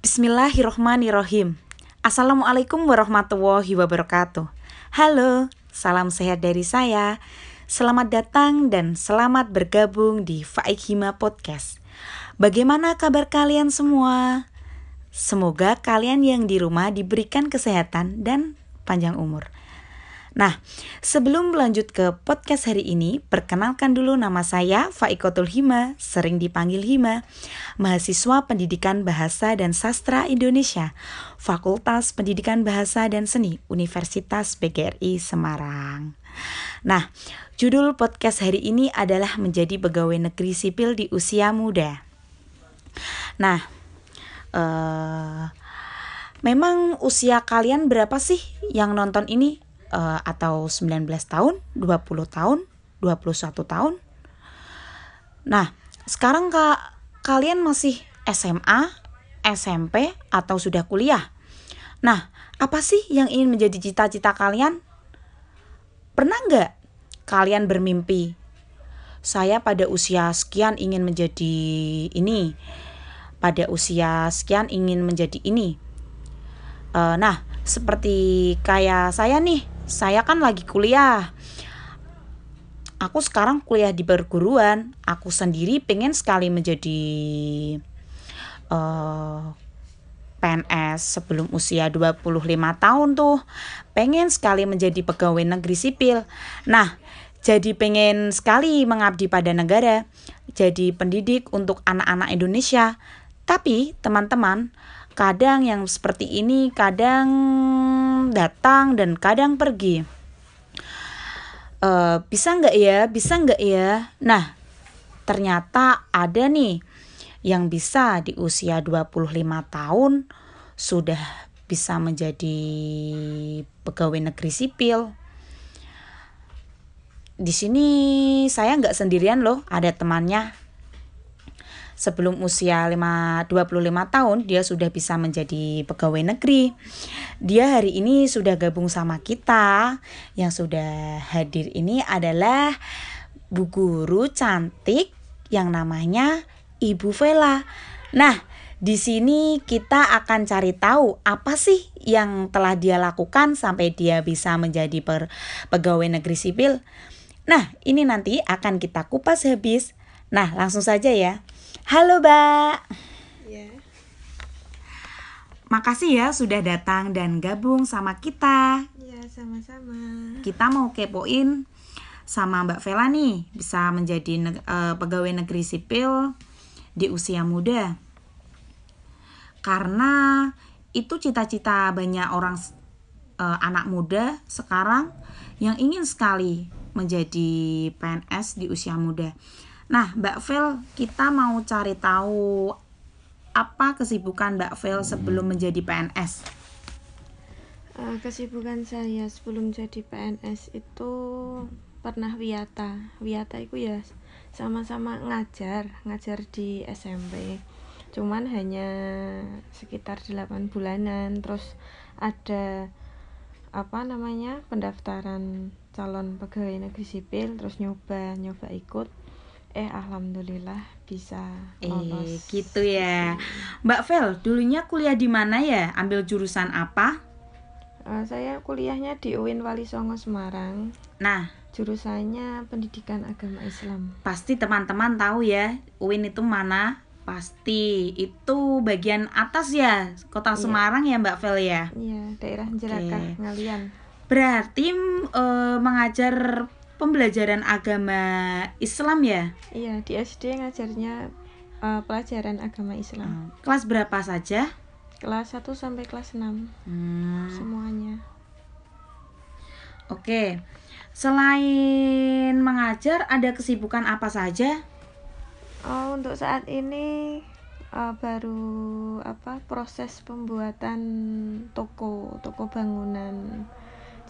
Bismillahirrohmanirrohim. Assalamualaikum warahmatullahi wabarakatuh. Halo, salam sehat dari saya. Selamat datang dan selamat bergabung di Faik Hima Podcast. Bagaimana kabar kalian semua? Semoga kalian yang di rumah diberikan kesehatan dan panjang umur Nah, sebelum melanjut ke podcast hari ini, perkenalkan dulu nama saya Faikotul Hima, sering dipanggil Hima, mahasiswa Pendidikan Bahasa dan Sastra Indonesia, Fakultas Pendidikan Bahasa dan Seni, Universitas PGRI Semarang. Nah, judul podcast hari ini adalah menjadi pegawai negeri sipil di usia muda. Nah, uh, memang usia kalian berapa sih yang nonton ini? Uh, atau 19 tahun, 20 tahun, 21 tahun. Nah, sekarang Kak kalian masih SMA, SMP atau sudah kuliah? Nah, apa sih yang ingin menjadi cita-cita kalian? Pernah nggak kalian bermimpi? Saya pada usia sekian ingin menjadi ini. Pada usia sekian ingin menjadi ini. Uh, nah, seperti kayak saya nih, saya kan lagi kuliah. Aku sekarang kuliah di perguruan. Aku sendiri pengen sekali menjadi uh, eh, PNS sebelum usia 25 tahun tuh. Pengen sekali menjadi pegawai negeri sipil. Nah jadi pengen sekali mengabdi pada negara jadi pendidik untuk anak-anak Indonesia. Tapi teman-teman kadang yang seperti ini kadang datang dan kadang pergi. Uh, bisa nggak ya? Bisa nggak ya? Nah ternyata ada nih yang bisa di usia 25 tahun sudah bisa menjadi pegawai negeri sipil. Di sini saya nggak sendirian loh ada temannya sebelum usia 5, 25 tahun dia sudah bisa menjadi pegawai negeri. Dia hari ini sudah gabung sama kita. Yang sudah hadir ini adalah Bu Guru cantik yang namanya Ibu Vela. Nah, di sini kita akan cari tahu apa sih yang telah dia lakukan sampai dia bisa menjadi per, pegawai negeri sipil. Nah, ini nanti akan kita kupas habis. Nah, langsung saja ya. Halo, Mbak. Ya. Makasih ya sudah datang dan gabung sama kita. Ya, sama-sama. Kita mau kepoin sama Mbak Vela nih, bisa menjadi neg uh, pegawai negeri sipil di usia muda. Karena itu cita-cita banyak orang uh, anak muda sekarang yang ingin sekali menjadi PNS di usia muda. Nah, Mbak Vel, kita mau cari tahu apa kesibukan Mbak Vel sebelum menjadi PNS? Uh, kesibukan saya sebelum jadi PNS itu pernah wiata. Wiata itu ya sama-sama ngajar, ngajar di SMP. Cuman hanya sekitar 8 bulanan. Terus ada apa namanya pendaftaran calon pegawai negeri sipil terus nyoba nyoba ikut eh alhamdulillah bisa lolos. Eh gitu ya. Mbak Vel, dulunya kuliah di mana ya? Ambil jurusan apa? Uh, saya kuliahnya di UIN Wali Songo Semarang. Nah, jurusannya Pendidikan Agama Islam. Pasti teman-teman tahu ya, UIN itu mana? Pasti itu bagian atas ya, Kota iya. Semarang ya, Mbak Vel ya? Iya, daerah Jerakah, okay. Ngalian. Berarti uh, mengajar pembelajaran agama Islam ya? Iya, di SD ngajarnya uh, pelajaran agama Islam. Hmm. Kelas berapa saja? Kelas 1 sampai kelas 6. Hmm. Semuanya. Oke. Selain mengajar, ada kesibukan apa saja? Oh, untuk saat ini uh, baru apa proses pembuatan toko toko bangunan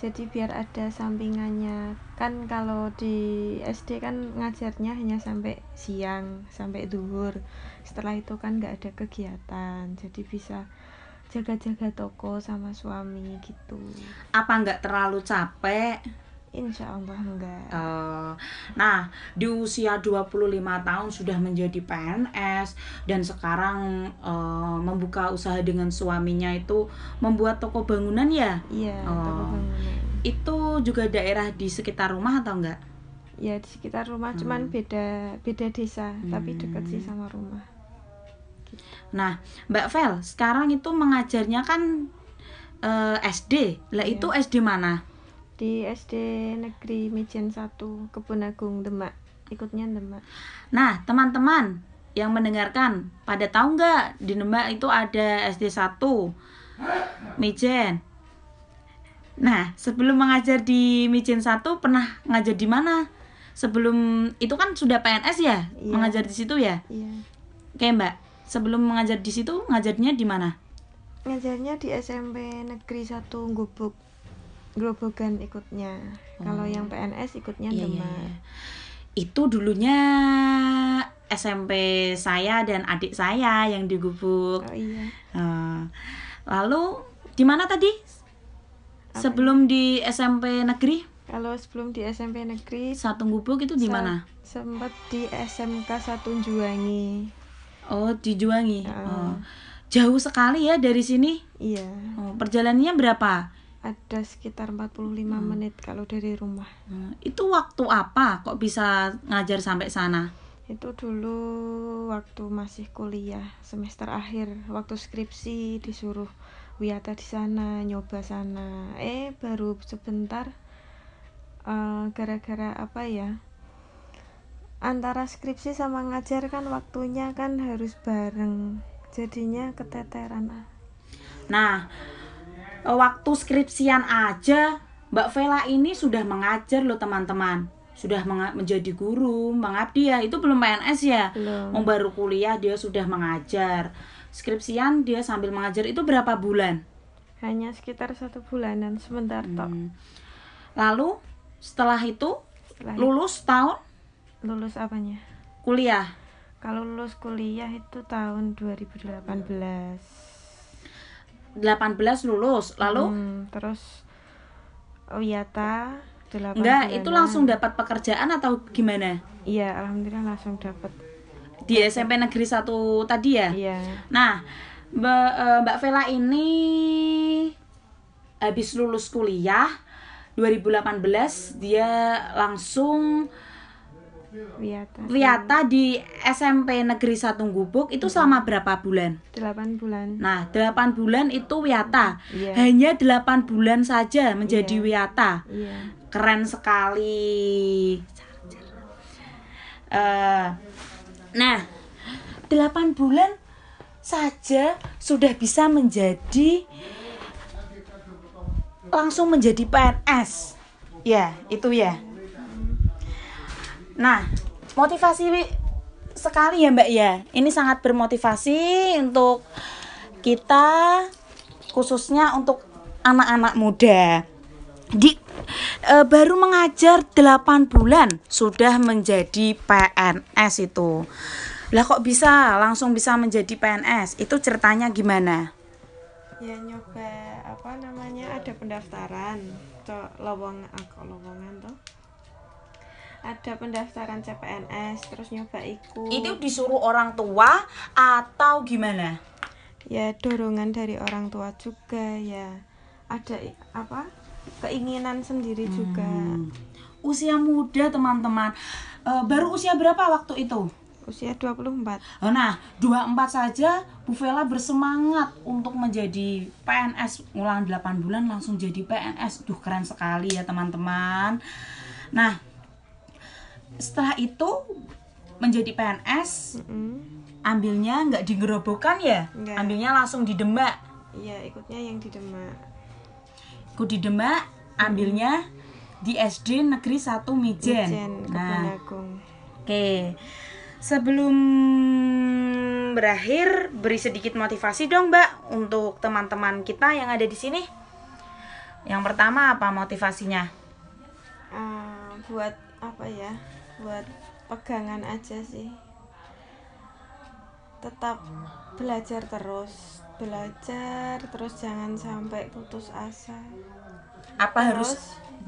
jadi biar ada sampingannya. Kan kalau di SD kan ngajarnya hanya sampai siang sampai duhur. Setelah itu kan nggak ada kegiatan. Jadi bisa jaga-jaga toko sama suami gitu. Apa nggak terlalu capek Insya Allah enggak. Uh, nah, di usia 25 tahun sudah menjadi PNS dan sekarang uh, membuka usaha dengan suaminya itu membuat toko bangunan ya? Iya Oh. toko bangunan. Itu juga daerah di sekitar rumah atau enggak? Ya di sekitar rumah cuman beda beda desa tapi dekat sih sama rumah. Nah Mbak Vel sekarang itu mengajarnya kan eh, SD lah itu SD mana di SD Negeri Mijen 1 Kebun Agung Demak ikutnya Demak Nah, teman-teman yang mendengarkan, pada tahu nggak di Demak itu ada SD 1 Mijen. Nah, sebelum mengajar di Mijen 1 pernah ngajar di mana? Sebelum itu kan sudah PNS ya, Iya. mengajar di situ ya. iya Oke, Mbak. Sebelum mengajar di situ, ngajarnya di mana? ngajarnya di SMP Negeri 1 Gubuk Grobogan ikutnya kalau yang PNS ikutnya Iya, iya, Demak iya. Itu dulunya SMP saya dan adik saya yang di Gubuk. oh iya Eh, lalu di mana tadi? Sebelum di SMP negeri kalau sebelum di SMP Negeri satu gubuk itu di mana? sempat di SMK 1 Juwangi Oh di Juwangi. Heeh. Oh. Jauh sekali ya dari sini. iya Oh, perjalanannya berapa? Ada sekitar 45 menit kalau dari rumah. Hmm, itu waktu apa? Kok bisa ngajar sampai sana? itu dulu waktu masih kuliah semester akhir. Waktu skripsi disuruh wiyata di sana nyoba sana. Eh baru sebentar eh, gara-gara apa ya? Antara skripsi sama ngajar kan waktunya kan harus bareng. Jadinya keteteran ah. Nah, waktu skripsian aja Mbak Vela ini sudah mengajar loh teman-teman. Sudah menjadi guru, mengabdi ya. Itu belum PNS ya. belum Mau baru kuliah dia sudah mengajar. Skripsian dia sambil mengajar itu berapa bulan? hanya sekitar satu bulanan sebentar Hmm. Lalu setelah itu setelah lulus tahun lulus apanya kuliah. kalau lulus kuliah itu tahun 2018 18 lulus. Lalu Hmm, terus Wiyata 8 enggak bulanan. itu langsung dapat pekerjaan atau gimana? Iya, alhamdulillah langsung dapat. Di SMP Negeri 1 tadi ya? Iya. Nah, Mbak, eh, Mbak Vela ini habis lulus kuliah 2018 dia langsung Wiyata. Wiyata di SMP Negeri 1 Gubuk itu selama berapa bulan? 8 bulan. Nah, 8 bulan itu Wiyata. Iya. Hanya 8 bulan saja menjadi Iya. Wiyata. Iya. Keren sekali. Eh, nah, 8 bulan saja sudah bisa menjadi langsung menjadi PNS. Ya, itu ya. Nah, motivasi sekali ya Mbak ya. Ini sangat bermotivasi untuk kita khususnya untuk anak-anak muda. Di eh, baru mengajar 8 bulan sudah menjadi PNS itu. Lah kok bisa langsung bisa menjadi PNS? Itu ceritanya gimana? Ya nyoba apa namanya ada pendaftaran cok lowongan aku lowongan tuh ada pendaftaran CPNS terus nyoba ikut Itu disuruh orang tua atau gimana? ya dorongan dari orang tua juga ya ada apa keinginan sendiri juga Hmm. Usia muda teman-teman. Eh, baru usia berapa waktu itu? usia 24 Nah, 24 saja Bu Vela bersemangat untuk menjadi PNS ulang 8 bulan langsung jadi PNS. Duh, keren sekali ya, teman-teman. Nah, setelah itu menjadi PNS, Mm-mm. ambilnya nggak di Gerobokan ya? Nggak. Ambilnya langsung di Demak. iya ikutnya yang di Demak Ku di Demak, ambilnya di SD Negeri 1 Mijen. Nah, Oke, sebelum berakhir beri sedikit motivasi dong Mbak untuk teman-teman kita yang ada di sini. Yang pertama apa motivasinya? Ah, buat apa ya buat pegangan aja sih tetap belajar terus belajar terus jangan sampai putus asa Apa Terus? harus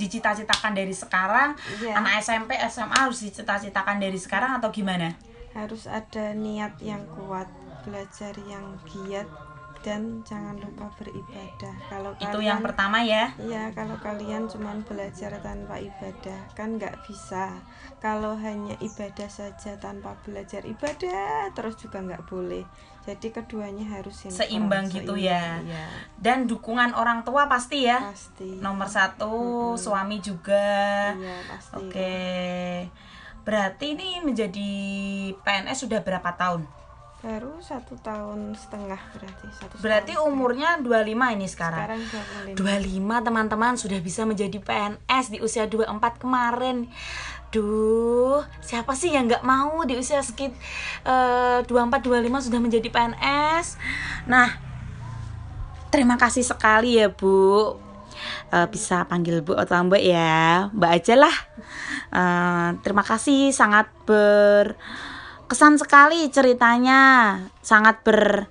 dicita-citakan dari sekarang? Iya. Anak SMP, SMA harus dicita-citakan dari sekarang atau gimana? harus ada niat yang kuat belajar yang giat dan jangan lupa beribadah. Kalau Itu kalian, yang pertama ya. Iya, kalau kalian cuma belajar tanpa ibadah kan nggak bisa. Kalau hanya ibadah saja tanpa belajar ibadah terus juga nggak boleh. Jadi keduanya harus sinkron, Seimbang gitu ya. Iya, Dan dukungan orang tua pasti ya. pasti. Nomor satu, suami juga. Iya, pasti. Oke. Berarti ini menjadi PNS sudah berapa tahun? Baru satu tahun setengah berarti satu Berarti umurnya 25 ini sekarang. sekarang 25. 25 teman-teman sudah bisa menjadi PNS di usia 24 kemarin. Duh, siapa sih yang nggak mau di usia sekit eh, 24 25 sudah menjadi PNS? Nah, terima kasih sekali ya, Bu. Eh, bisa panggil Bu atau Mbak ya. Mbak aja lah. Eh, terima kasih sangat berkesan sekali ceritanya. Sangat ber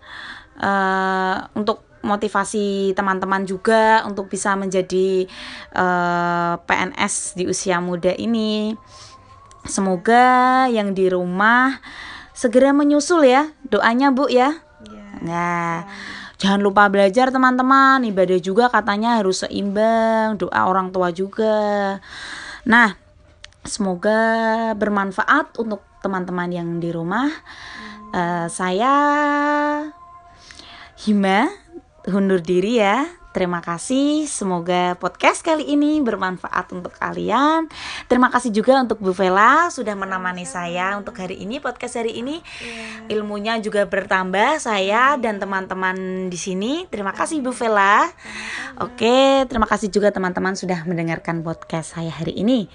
eh, untuk motivasi teman-teman juga untuk bisa menjadi eh, PNS di usia muda ini. Semoga yang di rumah segera menyusul ya doanya Bu ya. Iya. Nah, jangan lupa belajar teman-teman. Ibadah juga katanya harus seimbang, doa orang tua juga. Nah, semoga bermanfaat untuk teman-teman yang di rumah. Eh, saya Hima undur diri ya. Terima kasih. Semoga podcast kali ini bermanfaat untuk kalian. Terima kasih juga untuk Bu Vela sudah menemani saya untuk hari ini podcast hari ini. Ilmunya juga bertambah saya dan teman-teman di sini. Terima kasih Bu Vela. Oke, terima kasih juga teman-teman sudah mendengarkan podcast saya hari ini.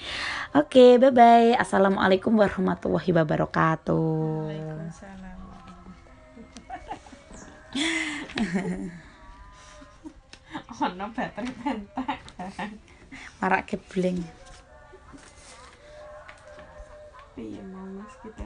Oke, bye bye. Assalamualaikum warahmatullahi wabarakatuh. Waalaikumsalam. Ono baterai pentak. Marak kebling. Iya, Mas kita